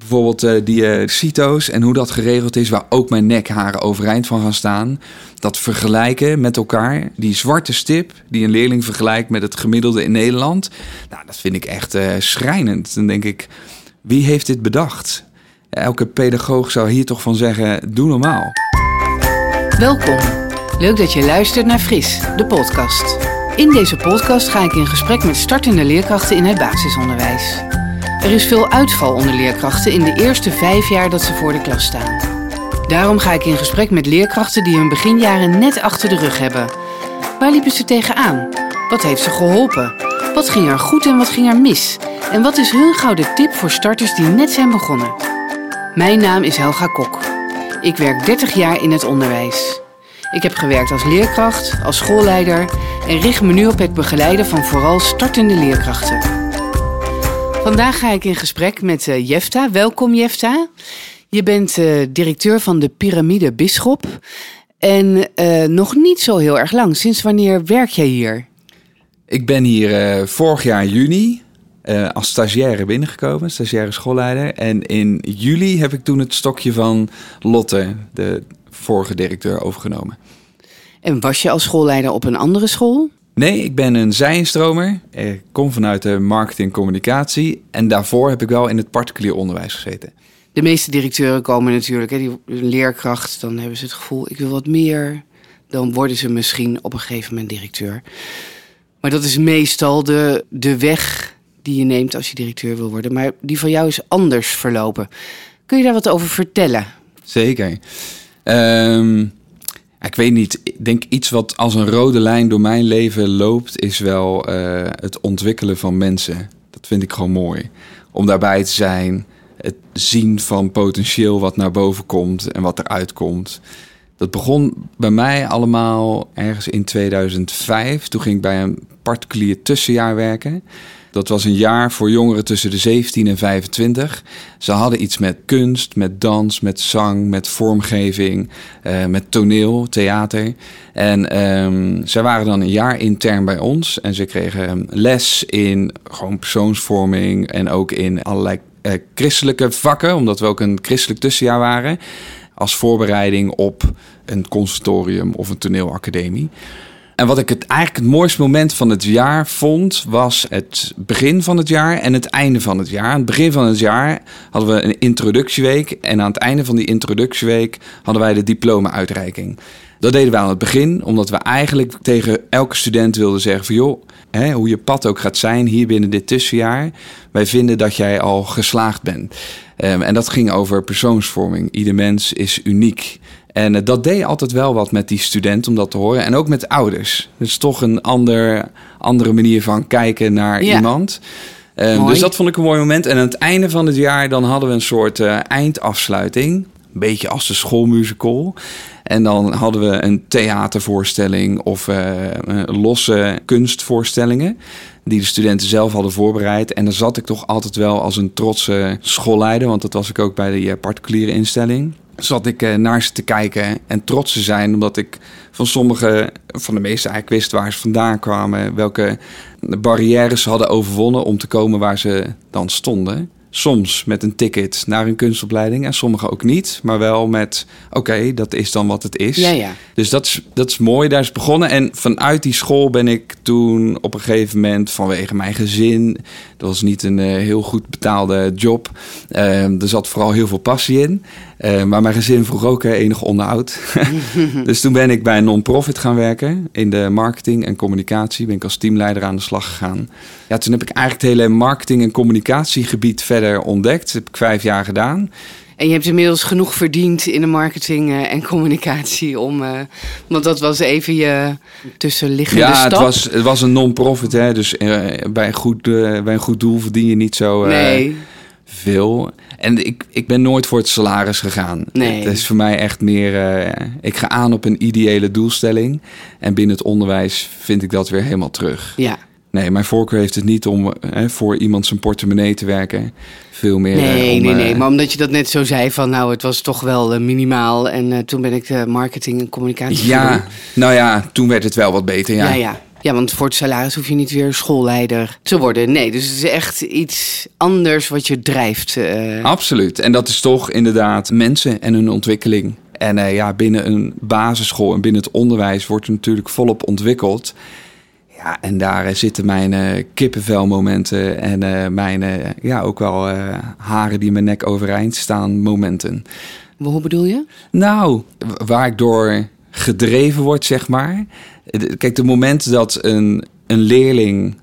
Bijvoorbeeld uh, die uh, CITO's en hoe dat geregeld is, waar ook mijn nekharen overeind van gaan staan. Dat vergelijken met elkaar, die zwarte stip die een leerling vergelijkt met het gemiddelde in Nederland. Nou, dat vind ik echt uh, schrijnend. Dan denk ik, wie heeft dit bedacht? Elke pedagoog zou hier toch van zeggen, doe normaal. Welkom. Leuk dat je luistert naar Fris, de podcast. In deze podcast ga ik in gesprek met startende leerkrachten in het basisonderwijs. Er is veel uitval onder leerkrachten in de eerste vijf jaar dat ze voor de klas staan. Daarom ga ik in gesprek met leerkrachten die hun beginjaren net achter de rug hebben. Waar liepen ze tegenaan? Wat heeft ze geholpen? Wat ging er goed en wat ging er mis? En wat is hun gouden tip voor starters die net zijn begonnen? Mijn naam is Helga Kok. Ik werk 30 jaar in het onderwijs. Ik heb gewerkt als leerkracht, als schoolleider en richt me nu op het begeleiden van vooral startende leerkrachten. Vandaag ga ik in gesprek met uh, Jefta. Welkom Jefta. Je bent uh, directeur van de Pyramide Bisschop. En uh, nog niet zo heel erg lang. Sinds wanneer werk jij hier? Ik ben hier vorig jaar juni als stagiaire binnengekomen, stagiaire schoolleider. En in juli heb ik toen het stokje van Lotte, de vorige directeur, overgenomen. En was je als schoolleider op een andere school? Nee, ik ben een zijinstromer. Ik kom vanuit de marketing communicatie. En daarvoor heb ik wel in het particulier onderwijs gezeten. De meeste directeuren komen natuurlijk, hè, die leerkracht, dan hebben ze het gevoel, ik wil wat meer. Dan worden ze misschien op een gegeven moment directeur. Maar dat is meestal de, de weg die je neemt als je directeur wil worden. Maar die van jou is anders verlopen. Kun je daar wat over vertellen? Zeker. Um, ik weet niet, ik denk iets wat als een rode lijn door mijn leven loopt, is wel uh, het ontwikkelen van mensen. Dat vind ik gewoon mooi. Om daarbij te zijn, het zien van potentieel wat naar boven komt en wat eruit komt. Dat begon bij mij allemaal ergens in 2005. Toen ging ik bij een particulier tussenjaar werken. Dat was een jaar voor jongeren tussen de 17 en 25. Ze hadden iets met kunst, met dans, met zang, met vormgeving, uh, met toneel, theater. En um, zij waren dan een jaar intern bij ons en ze kregen les in gewoon persoonsvorming en ook in allerlei uh, christelijke vakken, omdat we ook een christelijk tussenjaar waren. Als voorbereiding op een conservatorium of een toneelacademie. En wat ik het eigenlijk het mooiste moment van het jaar vond, was het begin van het jaar en het einde van het jaar. Aan het begin van het jaar hadden we een introductieweek. En aan het einde van die introductieweek hadden wij de diploma-uitreiking. Dat deden we aan het begin, omdat we eigenlijk tegen elke student wilden zeggen van joh, hè, hoe je pad ook gaat zijn hier binnen dit tussenjaar, wij vinden dat jij al geslaagd bent. Um, en dat ging over persoonsvorming. Ieder mens is uniek. En uh, dat deed altijd wel wat met die student om dat te horen. En ook met ouders. Dus toch een ander, andere manier van kijken naar ja. iemand. Um, dus dat vond ik een mooi moment. En aan het einde van het jaar dan hadden we een soort uh, eindafsluiting. Een beetje als de schoolmusical. En dan hadden we een theatervoorstelling of uh, losse kunstvoorstellingen. Die de studenten zelf hadden voorbereid. En dan zat ik toch altijd wel als een trotse schoolleider. Want dat was ik ook bij de particuliere instelling zat ik uh, naar ze te kijken en trots te zijn, omdat ik van sommige, van de meeste eigenlijk wist waar ze vandaan kwamen, welke barrières ze hadden overwonnen om te komen waar ze dan stonden. Soms met een ticket naar een kunstopleiding en sommige ook niet. Maar wel met, oké, dat is dan wat het is. Ja, ja. Dus dat is, dat is mooi, daar is begonnen. En vanuit die school ben ik toen op een gegeven moment vanwege mijn gezin... dat was niet een uh, heel goed betaalde job. Uh, er zat vooral heel veel passie in. Uh, maar mijn gezin vroeg ook uh, enig onderhoud. dus toen ben ik bij een non-profit gaan werken. In de marketing en communicatie ben ik als teamleider aan de slag gegaan. Ja, toen heb ik eigenlijk het hele marketing- en communicatiegebied verder ontdekt. Dat heb ik vijf jaar gedaan. En je hebt inmiddels genoeg verdiend in de marketing uh, en communicatie om. Uh, want dat was even je tussenliggende ja, stap. Ja, het was, het was een non-profit, hè. Dus uh, bij, een goed, bij een goed doel verdien je niet zo nee. Veel. En ik, ik ben nooit voor het salaris gegaan. Nee. Het is voor mij echt meer. ik ga aan op een ideële doelstelling. En binnen het onderwijs vind ik dat weer helemaal terug. Ja. Nee, mijn voorkeur heeft het niet om hè, voor iemand zijn portemonnee te werken. Veel meer. Nee, om, nee, nee. Maar omdat je dat net zo zei van nou, het was toch wel uh, minimaal. En uh, toen ben ik uh, marketing en communicatie. Ja, nou ja, toen werd het wel wat beter. Ja, ja. ja. Ja, want voor het salaris hoef je niet weer schoolleider te worden. Nee, dus het is echt iets anders wat je drijft. Uh... Absoluut. En dat is toch inderdaad mensen en hun ontwikkeling. En uh, ja, binnen een basisschool en binnen het onderwijs wordt er natuurlijk volop ontwikkeld. Ja, en daar uh, zitten mijn uh, kippenvelmomenten en mijn, ja, ook wel haren die mijn nek overeind staan momenten. Hoe bedoel je? Nou, waar ik door gedreven word, zeg maar. Kijk, de moment dat een, een leerling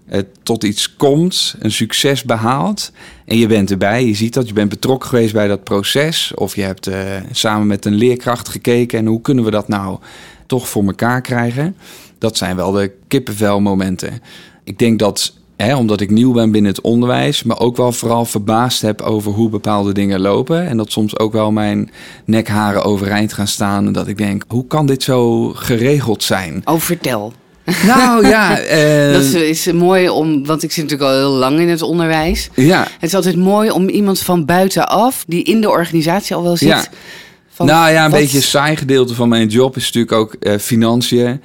tot iets komt, een succes behaalt en je bent erbij, je ziet dat, je bent betrokken geweest bij dat proces of je hebt uh, samen met een leerkracht gekeken en hoe kunnen we dat nou toch voor elkaar krijgen. Dat zijn wel de kippenvelmomenten. Ik denk dat Hè, omdat ik nieuw ben binnen het onderwijs, maar ook wel vooral verbaasd heb over hoe bepaalde dingen lopen. En dat soms ook wel mijn nekharen overeind gaan staan. En dat ik denk, hoe kan dit zo geregeld zijn? Oh, vertel. Nou ja. Uh... Dat is, mooi om, want ik zit natuurlijk al heel lang in het onderwijs. Ja. Het is altijd mooi om iemand van buitenaf, die in de organisatie al wel zit. Ja. nou ja, een beetje een saai gedeelte van mijn job is natuurlijk ook uh, financiën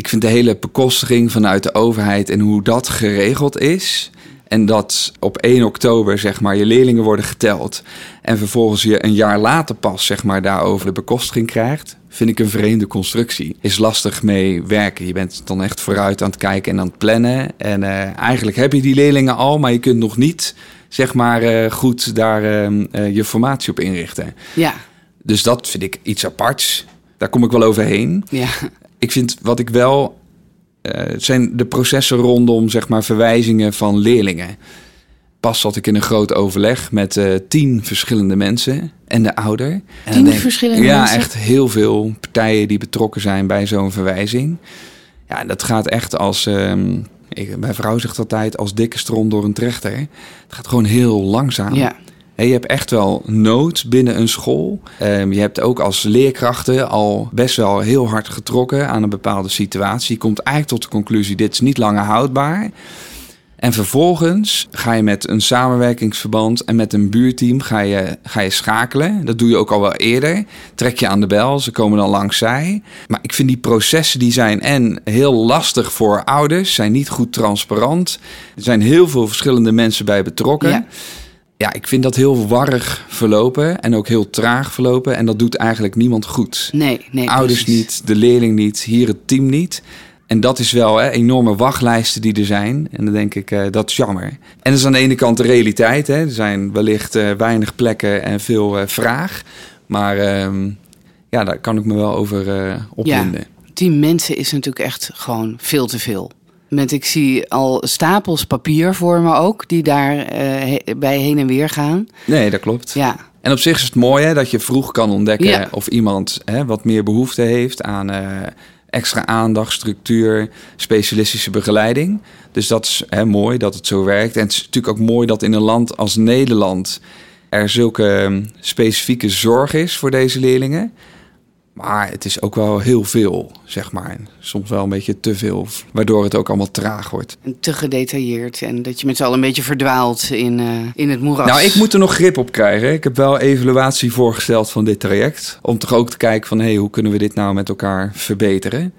ik vind de hele bekostiging vanuit de overheid en hoe dat geregeld is. En dat op 1 oktober zeg maar je leerlingen worden geteld. En vervolgens je een jaar later pas zeg maar daarover de bekostiging krijgt. Vind ik een vreemde constructie. Is lastig mee werken. Je bent dan echt vooruit aan het kijken en aan het plannen. En uh, eigenlijk heb je die leerlingen al, maar je kunt nog niet zeg maar uh, goed daar uh, je formatie op inrichten. Ja. Dus dat vind ik iets aparts. Daar kom ik wel overheen. Ja ik vind wat ik wel. Uh, zijn de processen rondom zeg maar, verwijzingen van leerlingen. Pas zat ik in een groot overleg met uh, tien verschillende mensen en de ouder. En tien denk, verschillende ja, mensen? Ja, echt heel veel partijen die betrokken zijn bij zo'n verwijzing. Ja, dat gaat echt als. Um, ik, mijn vrouw zegt altijd als dikke stront door een trechter. Het gaat gewoon heel langzaam. Ja je hebt echt wel nood binnen een school. Um, je hebt ook als leerkrachten al best wel heel hard getrokken aan een bepaalde situatie. Je komt eigenlijk tot de conclusie: dit is niet langer houdbaar. En vervolgens ga je met een samenwerkingsverband en met een buurteam ga je, ga je schakelen. Dat doe je ook al wel eerder. Trek je aan de bel, ze komen dan langs zij. Maar ik vind die processen die zijn en heel lastig voor ouders, zijn niet goed transparant. Er zijn heel veel verschillende mensen bij betrokken. Ja ja, ik vind dat heel warrig verlopen en ook heel traag verlopen. En dat doet eigenlijk niemand goed. Nee, nee. Ouders niet, de leerling niet, hier het team niet. En dat is wel hè, enorme wachtlijsten die er zijn. En dan denk ik, uh, dat is jammer. En dat is aan de ene kant de realiteit. Hè. Er zijn wellicht uh, weinig plekken en veel uh, vraag. Maar ehm, ja, daar kan ik me wel over opwinden. Ja, tien mensen is natuurlijk echt gewoon veel te veel. Met, ik zie al stapels papier voor me ook, die daar uh, bij heen en weer gaan. Nee, dat klopt. Ja. En op zich is het mooi hè, dat je vroeg kan ontdekken ja. of iemand hè, wat meer behoefte heeft aan uh, extra aandacht, structuur, specialistische begeleiding. Dus dat is hè, mooi dat het zo werkt. En het is natuurlijk ook mooi dat in een land als Nederland er zulke specifieke zorg is voor deze leerlingen. Maar het is ook wel heel veel, zeg maar. Soms wel een beetje te veel, waardoor het ook allemaal traag wordt. En te gedetailleerd en dat je met z'n allen een beetje verdwaalt in, uh, in het moeras. Nou, ik moet er nog grip op krijgen. Ik heb wel evaluatie voorgesteld van dit traject. Om toch ook te kijken van, hé, hey, hoe kunnen we dit nou met elkaar verbeteren?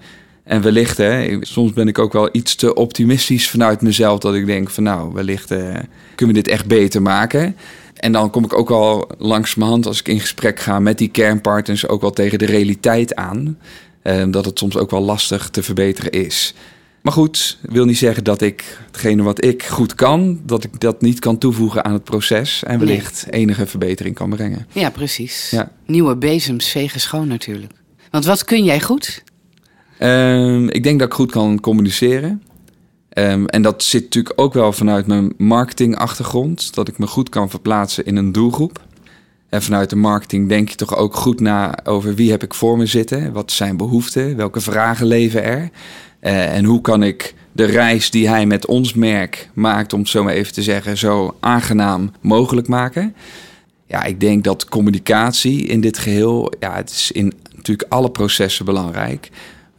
En wellicht, hè, soms ben ik ook wel iets te optimistisch vanuit mezelf... dat ik denk van, nou, wellicht uh, kunnen we dit echt beter maken... En dan kom ik ook al langs mijn hand als ik in gesprek ga met die kernpartners ook wel tegen de realiteit aan. Uh, dat het soms ook wel lastig te verbeteren is. Maar goed, wil niet zeggen dat ik hetgene wat ik goed kan, dat ik dat niet kan toevoegen aan het proces en wellicht nee. enige verbetering kan brengen. Ja, precies. Ja. Nieuwe bezems vegen schoon natuurlijk. Want wat kun jij goed? Um, ik denk dat ik goed kan communiceren. Um, en dat zit natuurlijk ook wel vanuit mijn marketingachtergrond, dat ik me goed kan verplaatsen in een doelgroep. En vanuit de marketing denk je toch ook goed na over wie heb ik voor me zitten, wat zijn behoeften, welke vragen leven er. Uh, en hoe kan ik de reis die hij met ons merk maakt, om het zo maar even te zeggen, zo aangenaam mogelijk maken. Ja, ik denk dat communicatie in dit geheel, ja, het is in natuurlijk alle processen belangrijk.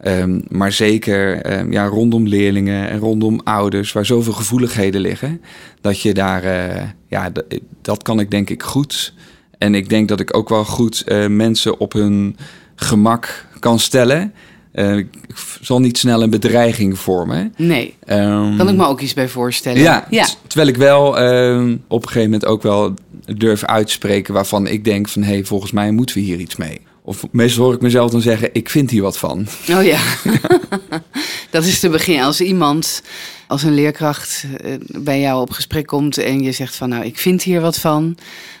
Um, maar zeker um, ja, rondom leerlingen en rondom ouders, waar zoveel gevoeligheden liggen, dat je daar, uh, ja, dat kan ik denk ik goed. En ik denk dat ik ook wel goed uh, mensen op hun gemak kan stellen. eh, ik zal niet snel een bedreiging vormen. Nee, Ehm, kan ik me ook iets bij voorstellen. Ja, terwijl ik wel ehm, op een gegeven moment ook wel durf uitspreken waarvan ik denk van hé, hey, volgens mij moeten we hier iets mee. Of meestal hoor ik mezelf dan zeggen, ik vind hier wat van. Oh ja, dat is te begin. Als iemand, als een leerkracht eh, bij jou op gesprek komt en je zegt van nou, ik vind hier wat van,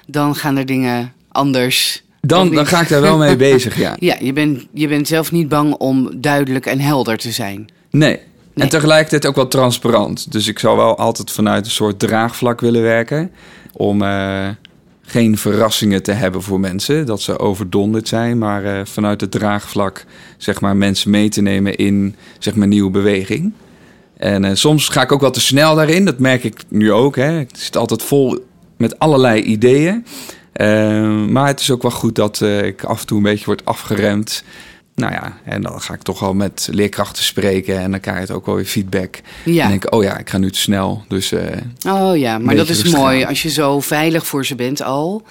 dan gaan er dingen anders. Dan, dan ga ik daar wel mee bezig, ja. Ja, je bent, je bent zelf niet bang om duidelijk en helder te zijn. Nee. Nee. En tegelijkertijd ook wel transparant. Dus ik zou wel altijd vanuit een soort draagvlak willen werken. Om eh, geen verrassingen te hebben voor mensen. Dat ze overdonderd zijn. Maar eh, vanuit het draagvlak zeg maar, mensen mee te nemen in zeg maar, nieuwe beweging. En eh, soms ga ik ook wel te snel daarin. Dat merk ik nu ook. Hè. Het zit altijd vol met allerlei ideeën. Eh, maar het is ook wel goed dat ik af en toe een beetje word afgeremd. Nou ja, en dan ga ik toch wel met leerkrachten spreken en dan krijg je het ook wel weer feedback. Ja. En denk ik, oh ja, ik ga nu te snel. Dus eh, Oh ja, maar dat is mooi als je zo veilig voor ze bent al.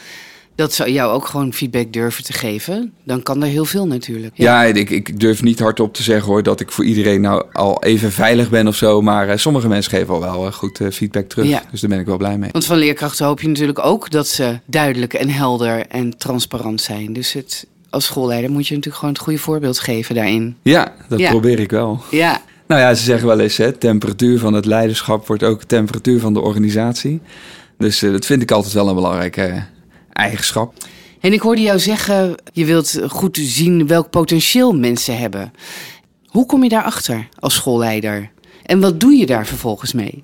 Dat ze jou ook gewoon feedback durven te geven. Dan kan er heel veel natuurlijk. ja, ik, ik durf niet hardop te zeggen hoor dat ik voor iedereen nou al even veilig ben of zo. Maar eh, sommige mensen geven al wel eh, goed feedback terug. Ja. Dus daar ben ik wel blij mee. Want van leerkrachten hoop je natuurlijk ook dat ze duidelijk en helder en transparant zijn. Dus het, als schoolleider moet je natuurlijk gewoon het goede voorbeeld geven daarin. Ja, dat Ja. probeer ik wel. Ja, Nou ja, ze zeggen wel eens, hè, temperatuur van het leiderschap wordt ook temperatuur van de organisatie. Dus eh, dat vind ik altijd wel een belangrijke eh, eigenschap. en ik hoorde jou zeggen, je wilt goed zien welk potentieel mensen hebben. Hoe kom je daarachter als schoolleider? En wat doe je daar vervolgens mee?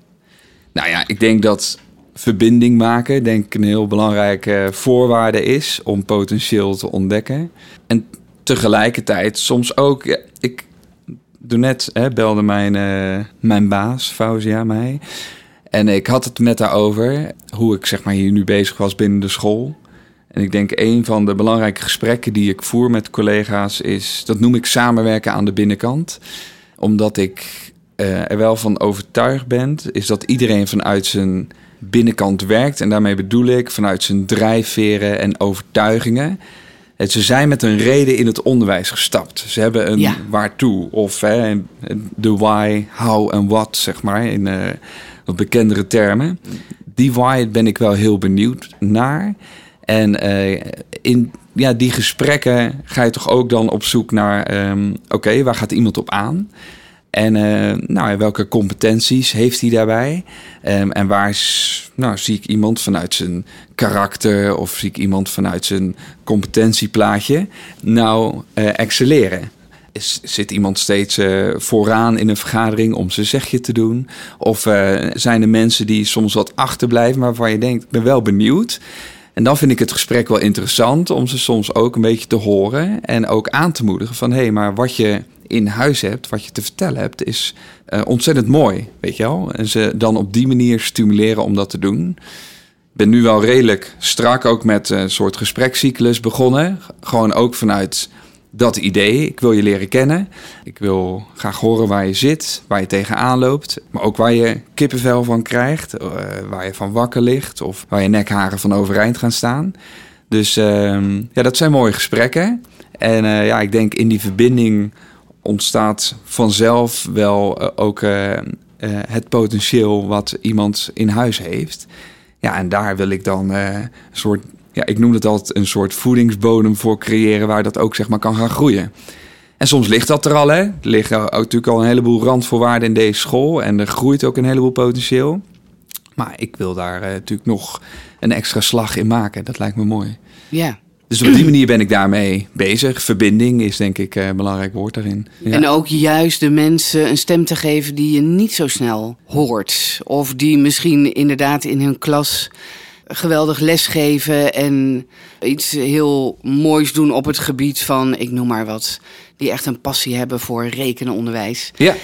Nou ja, ik denk dat verbinding maken denk ik een heel belangrijke voorwaarde is om potentieel te ontdekken. En tegelijkertijd soms ook, ik doe net hè, belde mijn, eh, mijn baas, Fauzia, mij. En ik had het met haar over hoe ik zeg maar hier nu bezig was binnen de school. En ik denk een van de belangrijke gesprekken die ik voer met collega's is, dat noem ik samenwerken aan de binnenkant. Omdat ik eh, er wel van overtuigd ben, is dat iedereen vanuit zijn binnenkant werkt. En daarmee bedoel ik vanuit zijn drijfveren en overtuigingen. En ze zijn met een reden in het onderwijs gestapt. Ze hebben een Ja. waartoe of hè, de why, how en what, zeg maar, in eh, wat bekendere termen. Die why ben ik wel heel benieuwd naar. En eh, in ja, die gesprekken ga je toch ook dan op zoek naar... ehm, oké, waar gaat iemand op aan? En eh, nou, welke competenties heeft hij daarbij? Ehm, en waar is, nou, zie ik iemand vanuit zijn karakter... of zie ik iemand vanuit zijn competentieplaatje nou eh, excelleren? Is, zit iemand steeds eh, vooraan in een vergadering om zijn zegje te doen? Of zijn er mensen die soms wat achterblijven... maar waarvan je denkt, ik ben wel benieuwd... En dan vind ik het gesprek wel interessant om ze soms ook een beetje te horen en ook aan te moedigen van hé, hey, maar wat je in huis hebt, wat je te vertellen hebt, is eh, ontzettend mooi, weet je wel. En ze dan op die manier stimuleren om dat te doen. Ik ben nu wel redelijk strak ook met een soort gesprekscyclus begonnen. Gewoon ook vanuit dat idee. Ik wil je leren kennen. Ik wil graag horen waar je zit, waar je tegenaan loopt. Maar ook waar je kippenvel van krijgt, eh, waar je van wakker ligt... of waar je nekharen van overeind gaan staan. Dus ehm, ja, dat zijn mooie gesprekken. En eh, ja, ik denk in die verbinding ontstaat vanzelf wel eh, ook eh, eh, het potentieel wat iemand in huis heeft. Ja, en daar wil ik dan een soort, ja, ik noem het altijd een soort voedingsbodem voor creëren waar dat ook zeg maar kan gaan groeien. En soms ligt dat er al, hè. Er liggen natuurlijk al een heleboel randvoorwaarden in deze school en er groeit ook een heleboel potentieel. Maar ik wil daar natuurlijk nog een extra slag in maken. Dat lijkt me mooi. Ja. Dus op die manier ben ik daarmee bezig. Verbinding is denk ik eh, een belangrijk woord daarin. Ja. En ook juist de mensen een stem te geven die je niet zo snel hoort. Of die misschien inderdaad in hun klas geweldig lesgeven en iets heel moois doen op het gebied van, ik noem maar wat, die echt een passie hebben voor rekenenonderwijs. ja,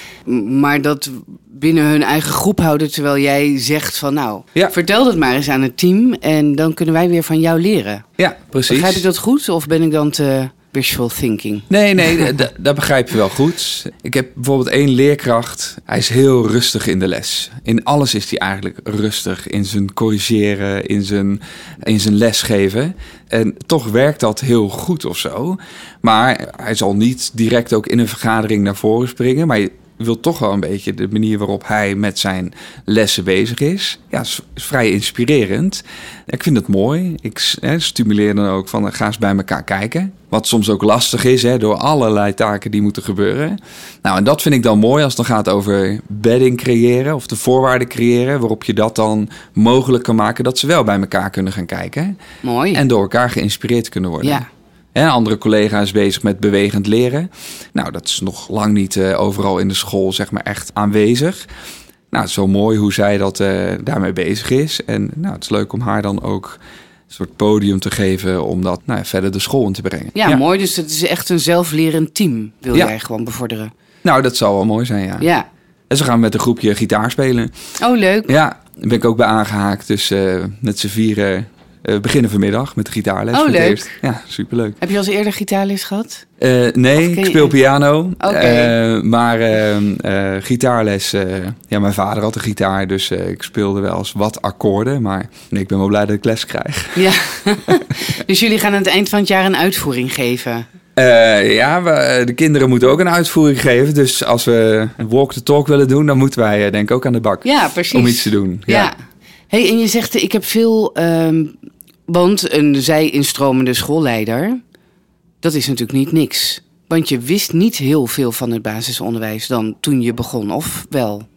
Maar dat binnen hun eigen groep houden, terwijl jij zegt van nou, Ja. vertel dat maar eens aan het team en dan kunnen wij weer van jou leren. ja, precies. Begrijp ik dat goed of ben ik dan te thinking. Nee, nee, dat begrijp je wel goed. Ik heb bijvoorbeeld één leerkracht. Hij is heel rustig in de les. In alles is hij eigenlijk rustig. In zijn corrigeren, in zijn, in zijn lesgeven. En toch werkt dat heel goed of zo. Maar hij zal niet direct ook in een vergadering naar voren springen. Maar wil toch wel een beetje de manier waarop hij met zijn lessen bezig is. Ja, is, is vrij inspirerend. Ik vind het mooi. Ik hè, stimuleer dan ook van eh, ga eens bij elkaar kijken. Wat soms ook lastig is hè, door allerlei taken die moeten gebeuren. Nou, en dat vind ik dan mooi als het dan gaat over bedding creëren of de voorwaarden creëren. Waarop je dat dan mogelijk kan maken dat ze wel bij elkaar kunnen gaan kijken. Mooi. En door elkaar geïnspireerd kunnen worden. ja. Een andere collega is bezig met bewegend leren. Nou, dat is nog lang niet eh, overal in de school zeg maar echt aanwezig. Nou, het is zo mooi hoe zij dat eh, daarmee bezig is. En nou, het is leuk om haar dan ook een soort podium te geven om dat nou, verder de school in te brengen. Ja, mooi. Dus het is echt een zelflerend team, wil Ja. jij gewoon bevorderen. Nou, dat zal wel mooi zijn, ja. Ja. En ze gaan met een groepje gitaar spelen. Oh, leuk. Ja, daar ben ik ook bij aangehaakt. Dus eh, met z'n vieren eh, beginnen vanmiddag met de gitaarles. Oh, leuk. Ja, superleuk. Heb je al eens eerder gitaarles gehad? Eh, nee, ik speel piano. Oké. Eh, maar eh, eh, gitaarles, ja, mijn vader had een gitaar, dus ik speelde wel eens wat akkoorden. Maar nee, ik ben wel blij dat ik les krijg. Ja. dus jullie gaan aan het eind van het jaar een uitvoering geven. Ja, we, de kinderen moeten ook een uitvoering geven. Dus als we een walk the talk willen doen, dan moeten wij denk ik ook aan de bak. Ja, precies. Om iets te doen. Ja. Ja. Hey, en je zegt, ik heb veel... ehm, want een zij-instromende schoolleider, dat is natuurlijk niet niks. Want je wist niet heel veel van het basisonderwijs dan toen je begon, of wel?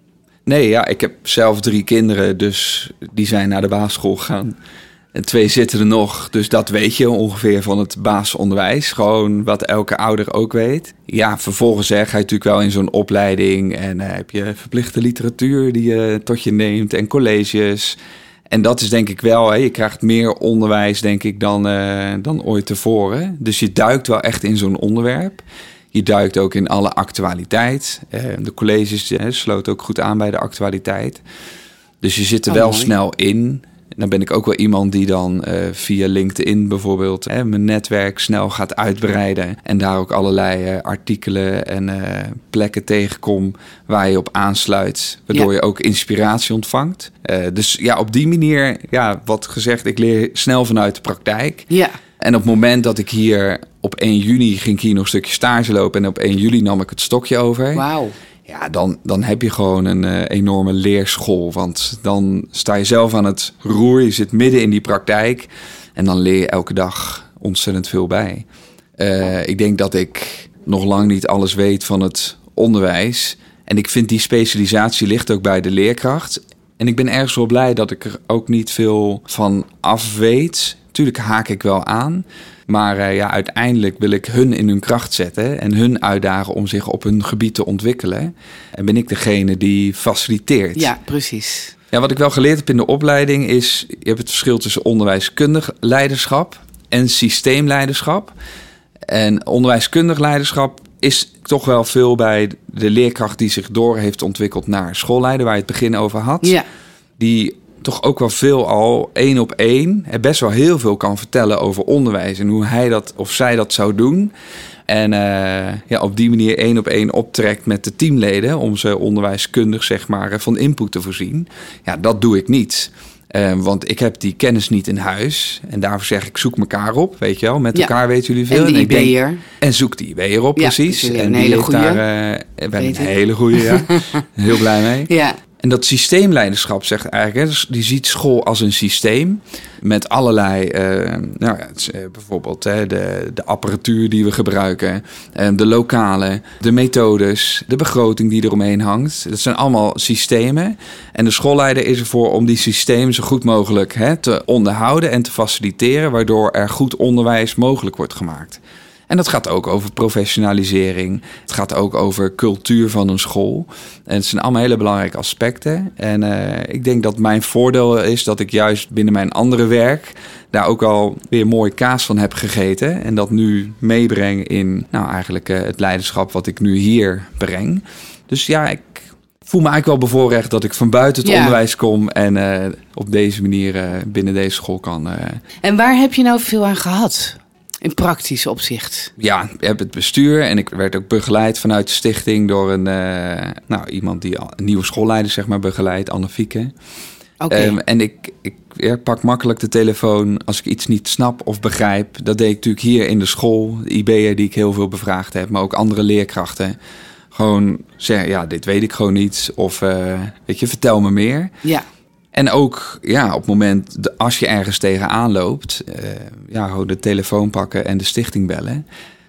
Nee, ja, ik heb zelf drie kinderen, dus die zijn naar de basisschool gegaan. En twee zitten er nog, dus dat weet je ongeveer van het basisonderwijs. Gewoon wat elke ouder ook weet. Ja, vervolgens zeg, ga je natuurlijk wel in zo'n opleiding en eh, heb je verplichte literatuur die je tot je neemt en colleges. En dat is denk ik wel, hè, je krijgt meer onderwijs denk ik dan, eh, dan ooit tevoren. Dus je duikt wel echt in zo'n onderwerp. Je duikt ook in alle actualiteit. Eh, de colleges sloten ook goed aan bij de actualiteit. Dus je zit er Oh, wel mooi. snel in. Dan ben ik ook wel iemand die dan eh, via LinkedIn bijvoorbeeld eh, mijn netwerk snel gaat uitbreiden. En daar ook allerlei eh, artikelen en plekken tegenkom waar je op aansluit. Waardoor Ja. je ook inspiratie ontvangt. Dus ja, op die manier, ja, wat gezegd, ik leer snel vanuit de praktijk. Ja. En op het moment dat ik hier op 1 juni ging ik hier nog een stukje stage lopen. En op 1 juli nam ik het stokje over. Wauw. Ja, dan, dan heb je gewoon een eh, enorme leerschool. Want dan sta je zelf aan het roer. Je zit midden in die praktijk. En dan leer je elke dag ontzettend veel bij. Eh, ik denk dat ik nog lang niet alles weet van het onderwijs. En ik vind die specialisatie ligt ook bij de leerkracht. En ik ben ergens wel blij dat ik er ook niet veel van af weet. Tuurlijk haak ik wel aan. Maar eh, ja, uiteindelijk wil ik hun in hun kracht zetten en hun uitdagen om zich op hun gebied te ontwikkelen. En ben ik degene die faciliteert. Ja, precies. Ja, wat ik wel geleerd heb in de opleiding is... je hebt het verschil tussen onderwijskundig leiderschap en systeemleiderschap. En onderwijskundig leiderschap is toch wel veel bij de leerkracht... die zich door heeft ontwikkeld naar schoolleider... waar je het begin over had. Ja. Die toch ook wel veel al één op één... best wel heel veel kan vertellen over onderwijs... en hoe hij dat of zij dat zou doen... En eh, ja, op die manier één op één optrekt met de teamleden om ze onderwijskundig zeg maar, eh, van input te voorzien. Ja, dat doe ik niet. Eh, want ik heb die kennis niet in huis. En daarvoor zeg ik, zoek elkaar op, weet je wel. Met Ja. elkaar weten jullie veel. En IB'er. En zoek die IB'er op, Ja, precies. dus en een die hele eh, ik ben een hele goede, ja. Heel blij mee. Ja. En dat systeemleiderschap zegt eigenlijk, dus die ziet school als een systeem met allerlei, eh, nou ja, eh, bijvoorbeeld hè, de, de apparatuur die we gebruiken, eh, de lokalen, de methodes, de begroting die eromheen hangt. Dat zijn allemaal systemen. En de schoolleider is ervoor om die systemen zo goed mogelijk hè, te onderhouden en te faciliteren, waardoor er goed onderwijs mogelijk wordt gemaakt. En dat gaat ook over professionalisering. Het gaat ook over cultuur van een school. En het zijn allemaal hele belangrijke aspecten. En eh, ik denk dat mijn voordeel is dat ik juist binnen mijn andere werk daar ook al weer mooi kaas van heb gegeten. En dat nu meebreng in nou, eigenlijk eh, het leiderschap wat ik nu hier breng. Dus ja, ik voel me eigenlijk wel bevoorrecht dat ik van buiten het Ja. onderwijs kom en eh, op deze manier binnen deze school kan. En waar heb je nou veel aan gehad? In praktisch opzicht. Ja, ik heb het bestuur en ik werd ook begeleid vanuit de stichting door een, eh, nou, iemand die al, een nieuwe schoolleider zeg maar begeleidt, Anne Fieke. Oké. Ehm, en ik, ik ja, pak makkelijk de telefoon als ik iets niet snap of begrijp. Dat deed ik natuurlijk hier in de school, de IB'er die ik heel veel bevraagd heb, maar ook andere leerkrachten. Gewoon zeggen, ja, dit weet ik gewoon niet. Of, eh, weet je, vertel me meer. ja. En ook, ja, op het moment, de- als je ergens tegenaan loopt, eh, ja, gewoon de telefoon pakken en de stichting bellen.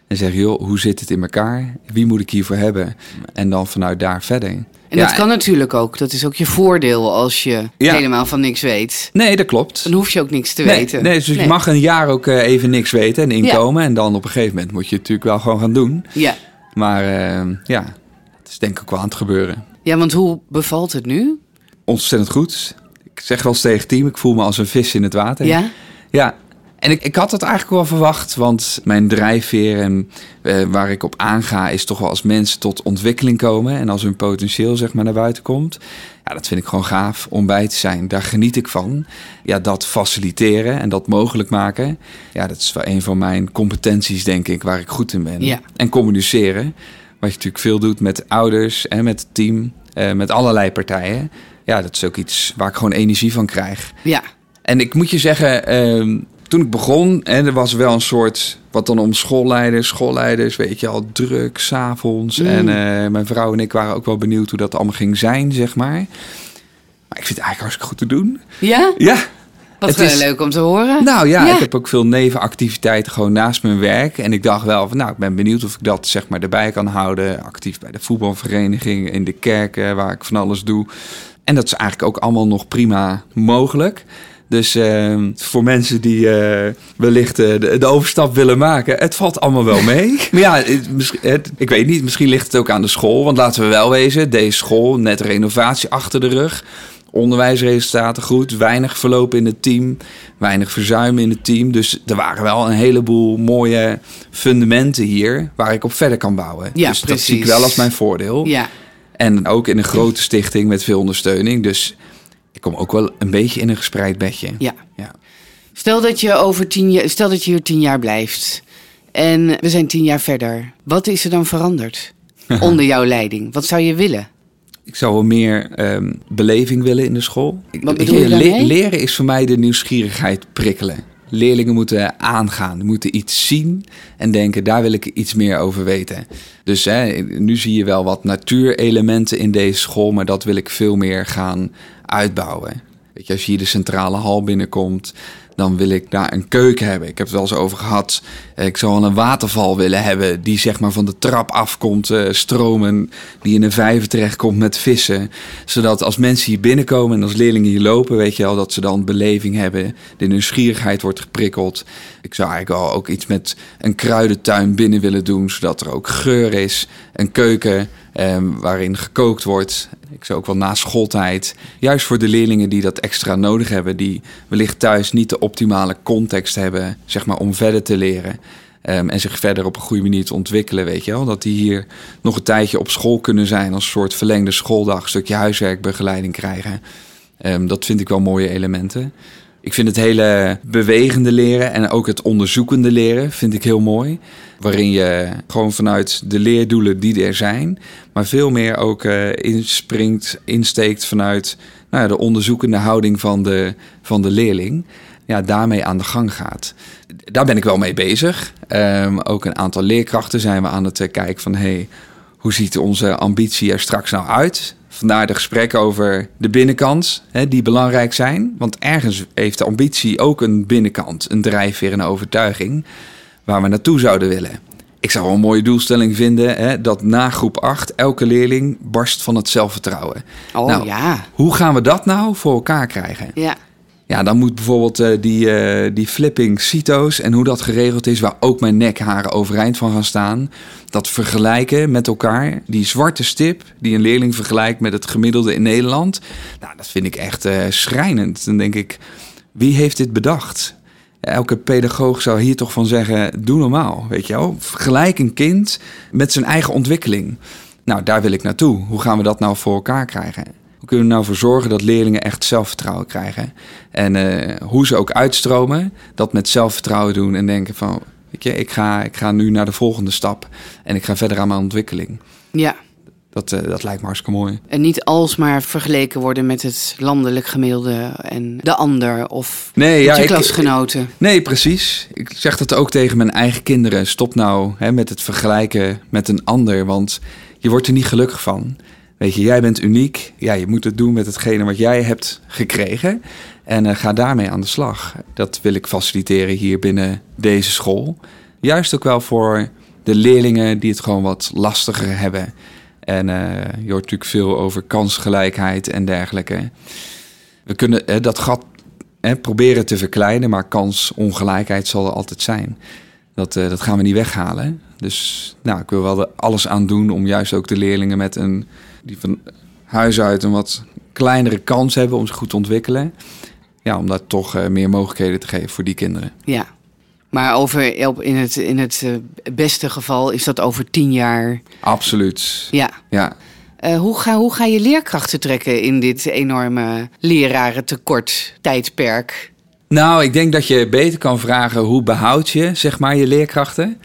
En zeggen, joh, hoe zit het in elkaar? Wie moet ik hiervoor hebben? En dan vanuit daar verder. En Ja, dat kan natuurlijk ook. Dat is ook je voordeel als je Ja. helemaal van niks weet. Nee, dat klopt. Dan hoef je ook niks te Nee, weten. nee, dus je mag een jaar ook eh, even niks weten en inkomen. En dan op een gegeven moment moet je het natuurlijk wel gewoon gaan doen. Ja. Maar eh, ja, het is denk ik wel aan het gebeuren. ja, want hoe bevalt het nu? Ontzettend goed. Ik zeg wel eens tegen het team, ik voel me als een vis in het water. Ja? Ja, en ik, ik had het eigenlijk wel verwacht, want mijn drijfveer en eh, waar ik op aanga is toch wel als mensen tot ontwikkeling komen en als hun potentieel zeg maar naar buiten komt. Ja, dat vind ik gewoon gaaf om bij te zijn. Daar geniet ik van. Ja, dat faciliteren en dat mogelijk maken. Ja, dat is wel een van mijn competenties denk ik, waar ik goed in ben. Ja. En communiceren, wat je natuurlijk veel doet met ouders en met het team, eh, met allerlei partijen. Ja, dat is ook iets waar ik gewoon energie van krijg. Ja. En ik moet je zeggen, ehm, toen ik begon, hè, er was wel een soort, wat dan om schoolleiders, schoolleiders, weet je al, druk, s'avonds. Mm. En eh, mijn vrouw en ik waren ook wel benieuwd hoe dat allemaal ging zijn, zeg maar. Maar ik vind het eigenlijk hartstikke goed te doen. Ja? Ja, Wat Het wel is- leuk om te horen. nou ja, Ja. ik heb ook veel nevenactiviteiten gewoon naast mijn werk. En ik dacht wel van, nou, ik ben benieuwd of ik dat zeg maar erbij kan houden. Actief bij de voetbalvereniging, in de kerken, waar ik van alles doe. En dat is eigenlijk ook allemaal nog prima mogelijk. Dus eh, voor mensen die eh, wellicht eh, de, de overstap willen maken, het valt allemaal wel mee. maar ja, het, misschien- het- ik weet niet, misschien ligt het ook aan de school. Want laten we wel wezen, deze school, net renovatie achter de rug. Onderwijsresultaten goed, weinig verlopen in het team, weinig verzuimen in het team. Dus er waren wel een heleboel mooie fundamenten hier waar ik op verder kan bouwen. Ja, dus dat zie ik precies. wel als mijn voordeel. Ja. En ook in een grote stichting met veel ondersteuning. Dus ik kom ook wel een beetje in een gespreid bedje. Ja. Ja. Stel dat je over tien jaar, stel dat je hier tien jaar blijft. En we zijn tien jaar verder. Wat is er dan veranderd? Onder jouw leiding. Wat zou je willen? Ik zou wel meer ehm, beleving willen in de school. Wat bedoel je leren is voor mij de nieuwsgierigheid prikkelen. Leerlingen moeten aangaan, moeten iets zien en denken, daar wil ik iets meer over weten. Dus nu zie je wel wat natuurelementen in deze school, maar dat wil ik veel meer gaan uitbouwen. Weet je, als je hier de centrale hal binnenkomt, dan wil ik daar een keuken hebben. Ik heb het wel eens over gehad. Eh, Ik zou wel een waterval willen hebben die zeg maar van de trap afkomt, eh, stromen, die in een vijver terechtkomt met vissen. Zodat als mensen hier binnenkomen en als leerlingen hier lopen, weet je wel, dat ze dan beleving hebben. De nieuwsgierigheid wordt geprikkeld. Ik zou eigenlijk wel ook iets met een kruidentuin binnen willen doen, zodat er ook geur is. Een keuken eh, waarin gekookt wordt. Ik zou ook wel na schooltijd, juist voor de leerlingen die dat extra nodig hebben, die wellicht thuis niet de optimale context hebben, zeg maar, om verder te leren. ehm, en zich verder op een goede manier te ontwikkelen, weet je wel. Dat die hier nog een tijdje op school kunnen zijn als een soort verlengde schooldag, een stukje huiswerkbegeleiding krijgen. Ehm, dat vind ik wel mooie elementen. Ik vind het hele bewegende leren en ook het onderzoekende leren vind ik heel mooi. Waarin je gewoon vanuit de leerdoelen die er zijn, maar veel meer ook eh, inspringt, insteekt vanuit nou ja, de onderzoekende houding van de, van de leerling. Ja, daarmee aan de gang gaat. Daar ben ik wel mee bezig. Ehm, ook een aantal leerkrachten zijn we aan het eh, kijken van... Hey, hoe ziet onze ambitie er straks nou uit? Vandaar de gesprekken over de binnenkant, hè, die belangrijk zijn. Want ergens heeft de ambitie ook een binnenkant, een drijfveer, een overtuiging waar we naartoe zouden willen. Ik zou wel een mooie doelstelling vinden hè, dat na groep 8 elke leerling barst van het zelfvertrouwen. Oh Nou, ja. Hoe gaan we dat nou voor elkaar krijgen? Ja. Ja, dan moet bijvoorbeeld eh, die, eh, die flipping CITO's en hoe dat geregeld is, waar ook mijn nekharen overeind van gaan staan. Dat vergelijken met elkaar, die zwarte stip die een leerling vergelijkt met het gemiddelde in Nederland. Nou, dat vind ik echt eh, schrijnend. Dan denk ik, wie heeft dit bedacht? Elke pedagoog zou hier toch van zeggen, doe normaal, weet je wel. Vergelijk een kind met zijn eigen ontwikkeling. Nou, daar wil ik naartoe. Hoe gaan we dat nou voor elkaar krijgen? Hoe kunnen we nou voor zorgen dat leerlingen echt zelfvertrouwen krijgen? En eh, hoe ze ook uitstromen, dat met zelfvertrouwen doen en denken van... Weet je, ik ga, ik ga nu naar de volgende stap en ik ga verder aan mijn ontwikkeling. Ja, Dat, eh, dat lijkt me hartstikke mooi. en niet alsmaar vergeleken worden met het landelijk gemiddelde en de ander of Nee, ja, je ik, klasgenoten. nee, precies. Ik zeg dat ook tegen mijn eigen kinderen. Stop nou hè, met het vergelijken met een ander, want je wordt er niet gelukkig van. Weet je, jij bent uniek. Ja, je moet het doen met hetgene wat jij hebt gekregen. En eh, ga daarmee aan de slag. Dat wil ik faciliteren hier binnen deze school. Juist ook wel voor de leerlingen die het gewoon wat lastiger hebben. En eh, je hoort natuurlijk veel over kansgelijkheid en dergelijke. We kunnen eh, dat gat proberen te verkleinen, maar kansongelijkheid zal er altijd zijn. Dat, dat gaan we niet weghalen. Dus nou, ik wil wel er alles aan doen om juist ook de leerlingen met een die van huis uit een wat kleinere kans hebben om zich goed te ontwikkelen. Ja, om daar toch eh, meer mogelijkheden te geven voor die kinderen. Ja. Maar over, in het, in het eh, beste geval is dat over tien jaar. Absoluut. Ja. Ja. Eh, hoe, ga, hoe ga je leerkrachten trekken in dit enorme lerarentekort tijdperk? Nou, ik denk dat je beter kan vragen hoe behoud je, zeg maar, je leerkrachten.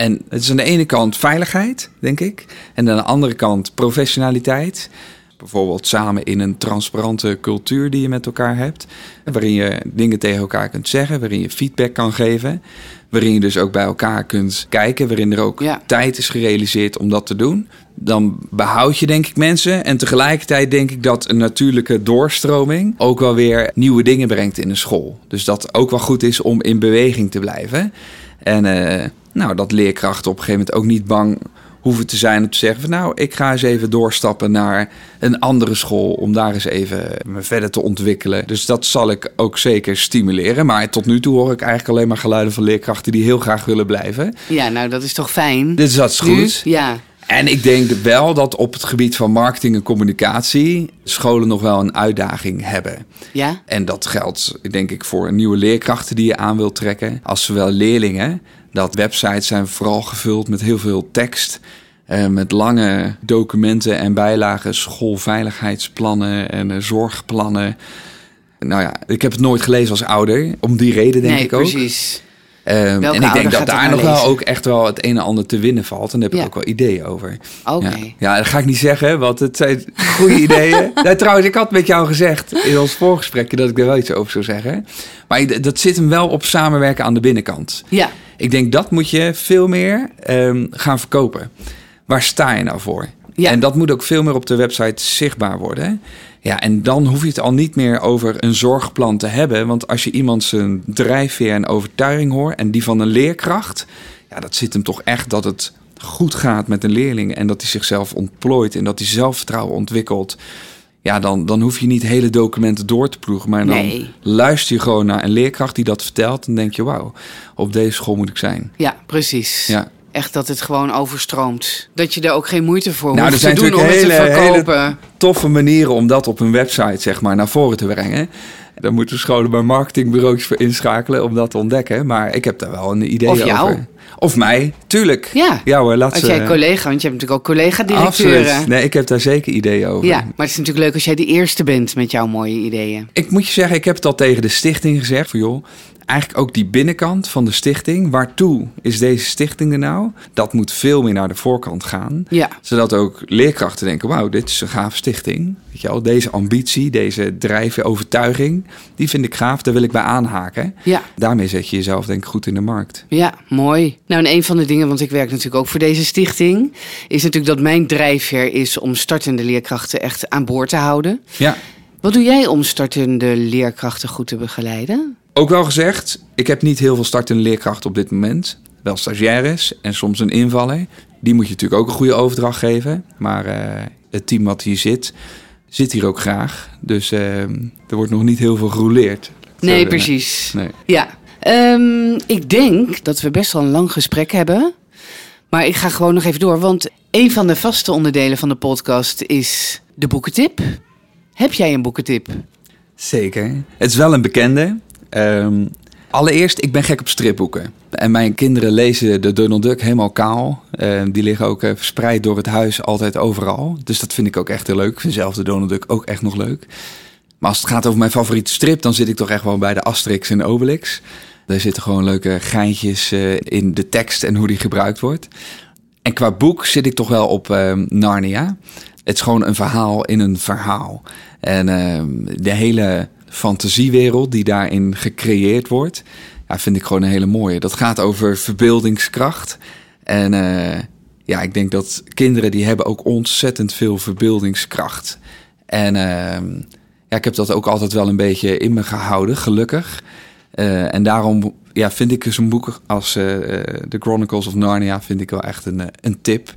En het is aan de ene kant veiligheid, denk ik. En aan de andere kant professionaliteit. Bijvoorbeeld samen in een transparante cultuur die je met elkaar hebt. Waarin je dingen tegen elkaar kunt zeggen, waarin je feedback kan geven. Waarin je dus ook bij elkaar kunt kijken, waarin er ook Ja. tijd is gerealiseerd om dat te doen. Dan behoud je denk ik mensen. En tegelijkertijd denk ik dat een natuurlijke doorstroming ook wel weer nieuwe dingen brengt in een school. Dus dat ook wel goed is om in beweging te blijven. En eh, nou, dat leerkrachten op een gegeven moment ook niet bang hoeven te zijn om te zeggen van nou, ik ga eens even doorstappen naar een andere school om daar eens even me verder te ontwikkelen. Dus dat zal ik ook zeker stimuleren. Maar tot nu toe hoor ik eigenlijk alleen maar geluiden van leerkrachten die heel graag willen blijven. Ja, nou dat is toch fijn? Dit is dat Nu? goed. Ja. En ik denk wel dat op het gebied van marketing en communicatie scholen nog wel een uitdaging hebben. Ja? En dat geldt denk ik voor nieuwe leerkrachten die je aan wilt trekken, als zowel leerlingen. Dat websites zijn vooral gevuld met heel veel tekst. eh, met lange documenten en bijlagen, schoolveiligheidsplannen en eh, zorgplannen. Nou ja, ik heb het nooit gelezen als ouder, om die reden denk nee, ik ook. precies. Ehm, en ik denk dat daar nog wel ook echt wel het een en ander te winnen valt. En daar heb ik Ja. ook wel ideeën over. Oké. Ja. ja, dat ga ik niet zeggen, want het zijn goede ideeën. Nou, trouwens, ik had met jou gezegd in ons voorgesprekje dat ik er wel iets over zou zeggen. Maar dat zit hem wel op samenwerken aan de binnenkant. Ja. Ik denk dat moet je veel meer ehm, gaan verkopen. Waar sta je nou voor? Ja. En dat moet ook veel meer op de website zichtbaar worden. Ja, en dan hoef je het al niet meer over een zorgplan te hebben. Want als je iemand zijn drijfveer en overtuiging hoort en die van een leerkracht, ja, dat zit hem toch echt dat het goed gaat met een leerling en dat hij zichzelf ontplooit en dat hij zelfvertrouwen ontwikkelt. Ja, dan, dan hoef je niet hele documenten door te ploegen. Maar dan Nee. luister je gewoon naar een leerkracht die dat vertelt. En denk je, wauw, op deze school moet ik zijn. Ja, precies. Ja. Echt dat het gewoon overstroomt. Dat je er ook geen moeite voor Nou, er hoeft zijn te doen om natuurlijk het te hele- hele- verkopen. Toffe manieren om dat op een website zeg maar, naar voren te brengen. Daar moeten scholen bij marketingbureaus voor inschakelen om dat te ontdekken. Maar ik heb daar wel een idee Of over. jou. Of mij, tuurlijk. Ja. Ja hoor, laat Als jij collega, want je hebt natuurlijk ook collega-directeuren. Absoluut. Nee, ik heb daar zeker ideeën over. Ja, maar het is natuurlijk leuk als jij de eerste bent met jouw mooie ideeën. Ik moet je zeggen, ik heb het al tegen de stichting gezegd. Van joh, eigenlijk ook die binnenkant van de stichting. Waartoe is deze stichting er nou? Dat moet veel meer naar de voorkant gaan. Ja, Zodat ook leerkrachten denken, wauw, dit is een gave stichting. Weet je wel, deze ambitie, deze drijven, overtuiging, die vind ik gaaf, daar wil ik bij aanhaken. ja, Daarmee zet je jezelf denk ik goed in de markt. ja, mooi. Nou, en een van de dingen, want ik werk natuurlijk ook voor deze stichting, is natuurlijk dat mijn drijfveer is om startende leerkrachten echt aan boord te houden. Ja, Wat doe jij om startende leerkrachten goed te begeleiden? Ook wel gezegd, ik heb niet heel veel startende leerkrachten op dit moment. Wel stagiaires en soms een invaller. Die moet je natuurlijk ook een goede overdracht geven. Maar eh, het team wat hier zit, zit hier ook graag. Dus eh, er wordt nog niet heel veel gerouleerd. Nee, Zo, precies. Nee. Ja, Ehm, ik denk dat we best wel een lang gesprek hebben. Maar ik ga gewoon nog even door, want een van de vaste onderdelen van de podcast is de boekentip. Heb jij een boekentip? Zeker. Het is wel een bekende. Ehm, allereerst, ik ben gek op stripboeken. En mijn kinderen lezen de Donald Duck helemaal kaal. Ehm, die liggen ook eh, verspreid door het huis, altijd overal. Dus dat vind ik ook echt heel leuk. Ik vind zelf de Donald Duck ook echt nog leuk. Maar als het gaat over mijn favoriete strip, dan zit ik toch echt wel bij de Asterix en Obelix. Daar zitten gewoon leuke geintjes eh, in de tekst en hoe die gebruikt wordt. En qua boek zit ik toch wel op ehm, Narnia. Het is gewoon een verhaal in een verhaal. En de hele fantasiewereld die daarin gecreëerd wordt, ja, vind ik gewoon een hele mooie. Dat gaat over verbeeldingskracht. En eh, ja, ik denk dat kinderen die hebben ook ontzettend veel verbeeldingskracht. En ehm, ja, ik heb dat ook altijd wel een beetje in me gehouden, gelukkig. Eh, en daarom ja, vind ik zo'n boek als uh, The Chronicles of Narnia vind ik wel echt een, een tip.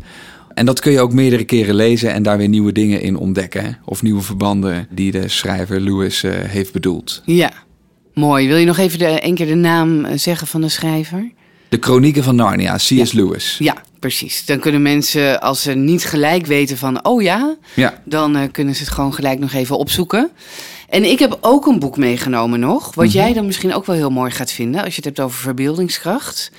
En dat kun je ook meerdere keren lezen en daar weer nieuwe dingen in ontdekken. Of nieuwe verbanden die de schrijver Lewis heeft bedoeld. Ja, mooi. Wil je nog even de, een keer de naam zeggen van de schrijver? De Chronieken van Narnia, C.S. Ja. Lewis. Ja, precies. Dan kunnen mensen, als ze niet gelijk weten van, oh ja, Ja. dan eh, kunnen ze het gewoon gelijk nog even opzoeken. En ik heb ook een boek meegenomen nog, wat jij dan misschien ook wel heel mooi gaat vinden, als je het hebt over verbeeldingskracht.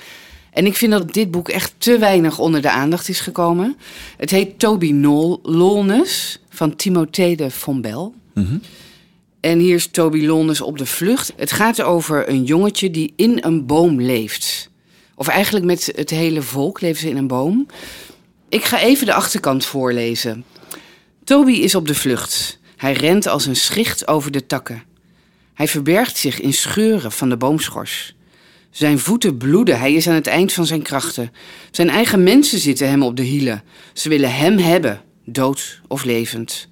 En ik vind dat dit boek echt te weinig onder de aandacht is gekomen. Het heet Toby Nol Lolnes van Timothée de Fombel. Mhm. En hier is Toby Lolnes op de vlucht. Het gaat over een jongetje die in een boom leeft. Of eigenlijk met het hele volk leven ze in een boom. Ik ga even de achterkant voorlezen. Toby is op de vlucht. Hij rent als een schicht over de takken. Hij verbergt zich in scheuren van de boomschors. Zijn voeten bloeden, hij is aan het eind van zijn krachten. Zijn eigen mensen zitten hem op de hielen. Ze willen hem hebben, dood of levend.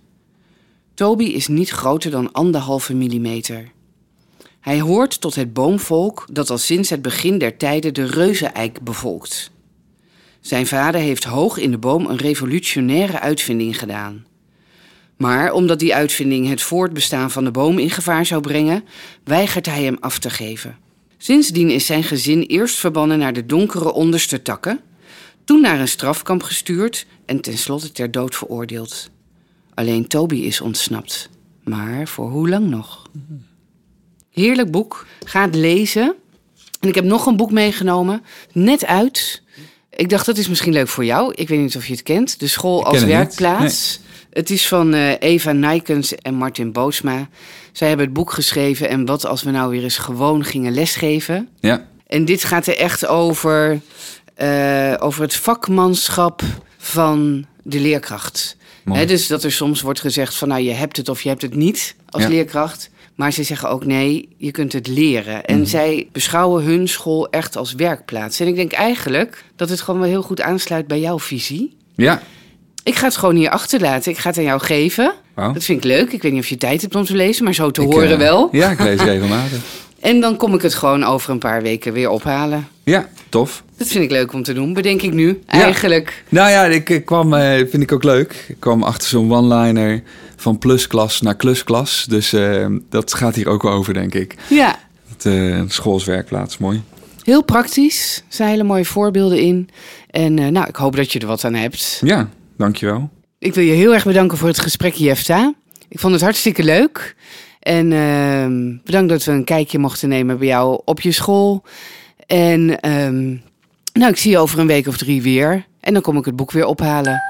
Toby is niet groter dan anderhalve millimeter. Hij hoort tot het boomvolk dat al sinds het begin der tijden de reuzeneik bevolkt. Zijn vader heeft hoog in de boom een revolutionaire uitvinding gedaan. Maar omdat die uitvinding het voortbestaan van de boom in gevaar zou brengen, weigert hij hem af te geven. Sindsdien is zijn gezin eerst verbannen naar de donkere onderste takken, toen naar een strafkamp gestuurd en tenslotte ter dood veroordeeld. Alleen Toby is ontsnapt. Maar voor hoe lang nog? Heerlijk boek. Ga het lezen. En ik heb nog een boek meegenomen. Net uit. Ik dacht, dat is misschien leuk voor jou. Ik weet niet of je het kent. De School als werkplaats. Het is van eh, Eva Nijkens en Martin Boosma. Zij hebben het boek geschreven. En wat als we nou weer eens gewoon gingen lesgeven? Ja. En dit gaat er echt over, eh, over het vakmanschap van de leerkracht. Hè, dus dat er soms wordt gezegd van nou je hebt het of je hebt het niet als Ja. leerkracht. Maar ze zeggen ook nee, je kunt het leren. En Mhm. zij beschouwen hun school echt als werkplaats. En ik denk eigenlijk dat het gewoon wel heel goed aansluit bij jouw visie. Ja. Ik ga het gewoon hier achterlaten. Ik ga het aan jou geven. Wauw. Dat vind ik leuk. Ik weet niet of je tijd hebt om te lezen, maar zo te Ik, horen eh, wel. Ja, ik lees regelmatig. En dan kom ik het gewoon over een paar weken weer ophalen. Ja, tof. Dat vind ik leuk om te doen, bedenk ik nu. Ja. Eigenlijk. Nou ja, ik, ik kwam, eh, vind ik ook leuk. Ik kwam achter zo'n one-liner van plusklas naar klusklas. Dus eh, dat gaat hier ook over, denk ik. Ja, Het eh, schoolswerkplaats, mooi. heel praktisch. Er zijn hele mooie voorbeelden in. En nou, ik hoop dat je er wat aan hebt. Ja, dankjewel. Ik wil je heel erg bedanken voor het gesprek, Jefta. Ik vond het hartstikke leuk. En ehm, bedankt dat we een kijkje mochten nemen bij jou op je school. En ehm, nou, ik zie je over een week of drie weer. En dan kom ik het boek weer ophalen.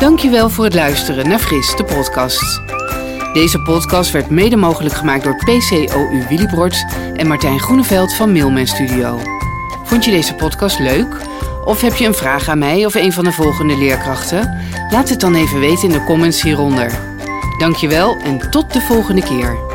Dankjewel voor het luisteren naar Fris, de podcast. Deze podcast werd mede mogelijk gemaakt door PCOU Willibrord en Martijn Groeneveld van Mailman Studio. Vond je deze podcast leuk? Of heb je een vraag aan mij of een van de volgende leerkrachten? Laat het dan even weten in de comments hieronder. Dankjewel en tot de volgende keer.